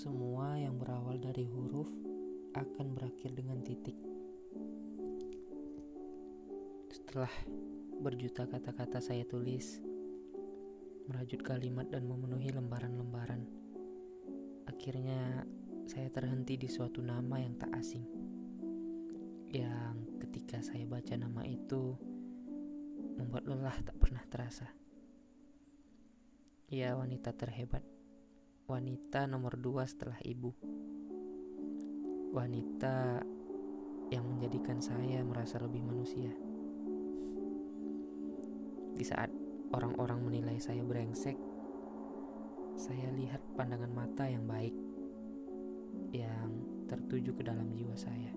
Semua yang berawal dari huruf akan berakhir dengan titik. Setelah berjuta kata-kata saya tulis, merajut kalimat dan memenuhi lembaran-lembaran. Akhirnya saya terhenti di suatu nama yang tak asing. Yang ketika saya baca nama itu membuat lelah tak pernah terasa. Ya wanita terhebat wanita nomor dua setelah ibu. Wanita yang menjadikan saya merasa lebih manusia. Di saat orang-orang menilai saya brengsek, saya lihat pandangan mata yang baik yang tertuju ke dalam jiwa saya.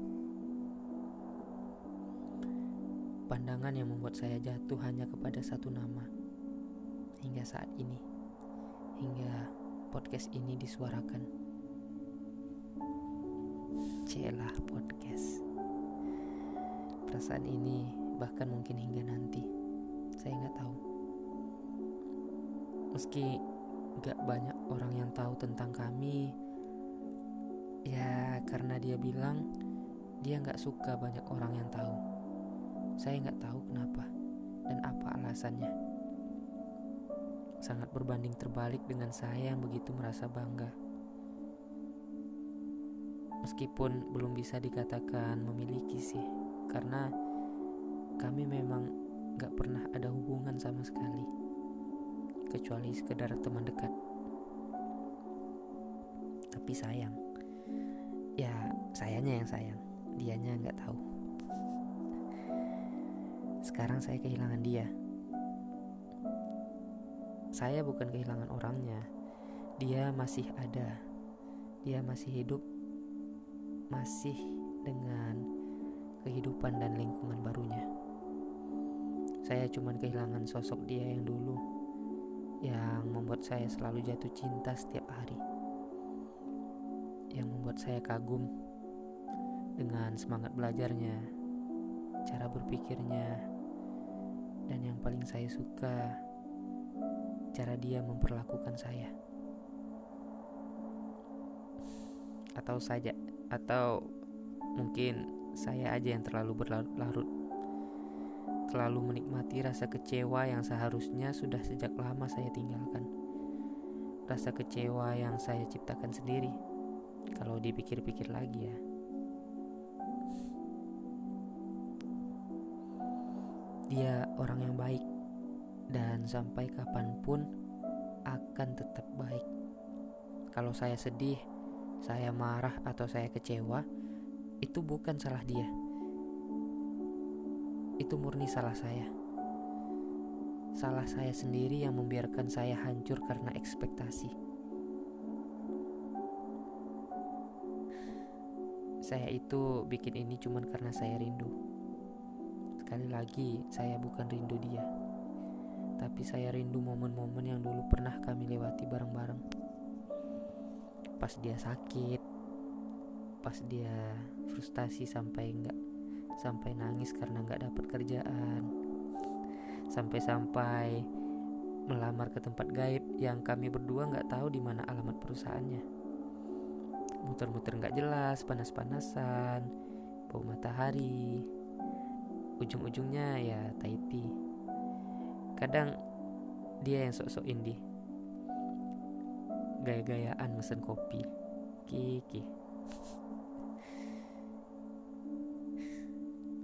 Pandangan yang membuat saya jatuh hanya kepada satu nama hingga saat ini, hingga podcast ini disuarakan. Celah podcast. Perasaan ini bahkan mungkin hingga nanti. Saya nggak tahu. Meski nggak banyak orang yang tahu tentang kami, ya karena dia bilang dia nggak suka banyak orang yang tahu. Saya nggak tahu kenapa dan apa alasannya sangat berbanding terbalik dengan saya yang begitu merasa bangga. Meskipun belum bisa dikatakan memiliki sih, karena kami memang gak pernah ada hubungan sama sekali, kecuali sekedar teman dekat. Tapi sayang, ya sayanya yang sayang, dianya nggak tahu. Sekarang saya kehilangan dia saya bukan kehilangan orangnya. Dia masih ada. Dia masih hidup. Masih dengan kehidupan dan lingkungan barunya. Saya cuma kehilangan sosok dia yang dulu yang membuat saya selalu jatuh cinta setiap hari. Yang membuat saya kagum dengan semangat belajarnya, cara berpikirnya, dan yang paling saya suka cara dia memperlakukan saya. Atau saja, atau mungkin saya aja yang terlalu berlarut terlalu menikmati rasa kecewa yang seharusnya sudah sejak lama saya tinggalkan. Rasa kecewa yang saya ciptakan sendiri. Kalau dipikir-pikir lagi ya. Dia orang yang baik dan sampai kapan pun akan tetap baik. Kalau saya sedih, saya marah, atau saya kecewa, itu bukan salah dia. Itu murni salah saya. Salah saya sendiri yang membiarkan saya hancur karena ekspektasi. Saya itu bikin ini cuma karena saya rindu. Sekali lagi, saya bukan rindu dia tapi saya rindu momen-momen yang dulu pernah kami lewati bareng-bareng. Pas dia sakit, pas dia frustasi sampai enggak sampai nangis karena nggak dapat kerjaan, sampai-sampai melamar ke tempat gaib yang kami berdua nggak tahu di mana alamat perusahaannya. Muter-muter nggak jelas, panas-panasan, bau matahari, ujung-ujungnya ya Tahiti kadang dia yang sok-sok indie. Gaya-gayaan mesen kopi. Kiki.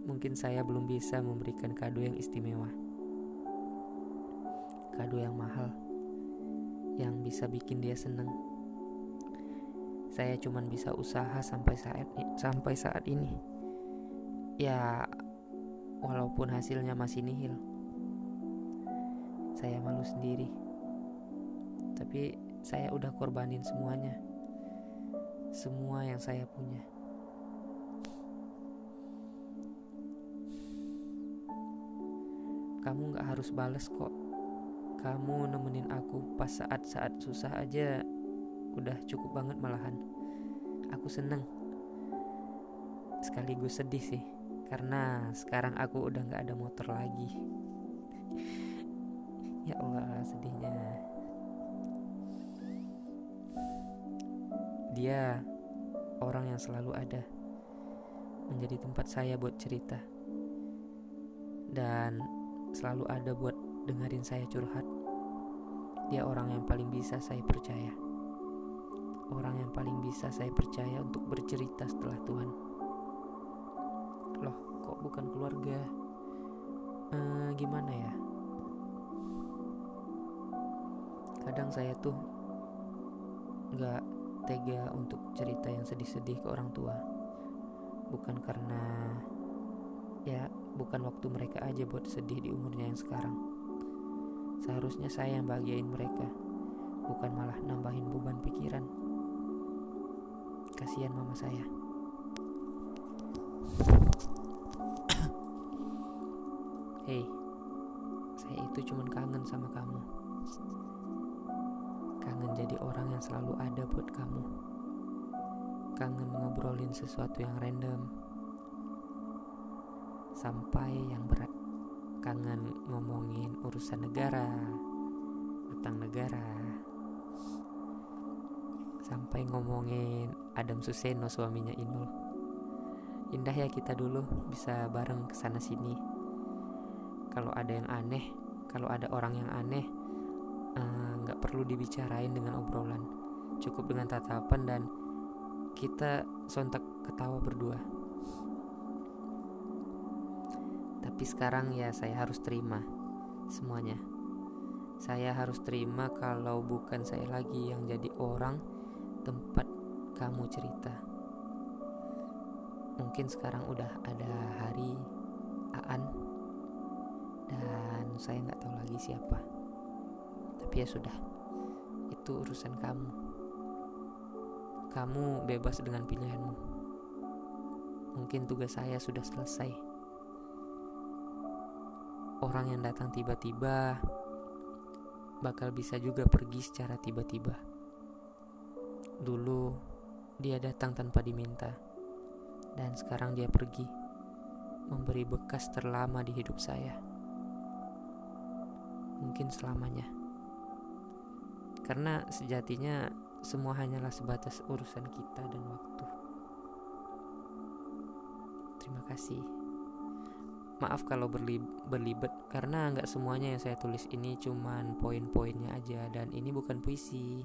Mungkin saya belum bisa memberikan kado yang istimewa. Kado yang mahal. Yang bisa bikin dia seneng. Saya cuman bisa usaha sampai saat sampai saat ini. Ya walaupun hasilnya masih nihil saya malu sendiri. Tapi saya udah korbanin semuanya. Semua yang saya punya. Kamu gak harus bales kok. Kamu nemenin aku pas saat-saat susah aja udah cukup banget malahan. Aku seneng. Sekaligus sedih sih. Karena sekarang aku udah gak ada motor lagi. Ya Allah sedihnya dia orang yang selalu ada menjadi tempat saya buat cerita dan selalu ada buat dengerin saya curhat. Dia orang yang paling bisa saya percaya. Orang yang paling bisa saya percaya untuk bercerita setelah Tuhan. Loh, kok bukan keluarga? Eh, gimana ya? Kadang saya tuh nggak tega untuk cerita yang sedih-sedih ke orang tua. Bukan karena ya bukan waktu mereka aja buat sedih di umurnya yang sekarang. Seharusnya saya yang bahagiain mereka, bukan malah nambahin beban pikiran. Kasihan mama saya. Hei, saya itu cuman kangen sama kamu. Kangen jadi orang yang selalu ada buat kamu. Kangen ngobrolin sesuatu yang random, sampai yang berat. Kangen ngomongin urusan negara tentang negara. Sampai ngomongin Adam Suseno suaminya Inul. Indah ya kita dulu bisa bareng ke sana sini. Kalau ada yang aneh kalau ada orang yang aneh eh, nggak uh, perlu dibicarain dengan obrolan cukup dengan tatapan dan kita sontak ketawa berdua Tapi sekarang ya saya harus terima semuanya. Saya harus terima kalau bukan saya lagi yang jadi orang tempat kamu cerita. Mungkin sekarang udah ada hari Aan dan saya nggak tahu lagi siapa. Tapi ya sudah, itu urusan kamu. Kamu bebas dengan pilihanmu. Mungkin tugas saya sudah selesai orang yang datang tiba-tiba bakal bisa juga pergi secara tiba-tiba. Dulu dia datang tanpa diminta, dan sekarang dia pergi, memberi bekas terlama di hidup saya. Mungkin selamanya, karena sejatinya semua hanyalah sebatas urusan kita dan waktu. Terima kasih. Maaf kalau berli berlibet karena nggak semuanya yang saya tulis ini cuman poin-poinnya aja dan ini bukan puisi.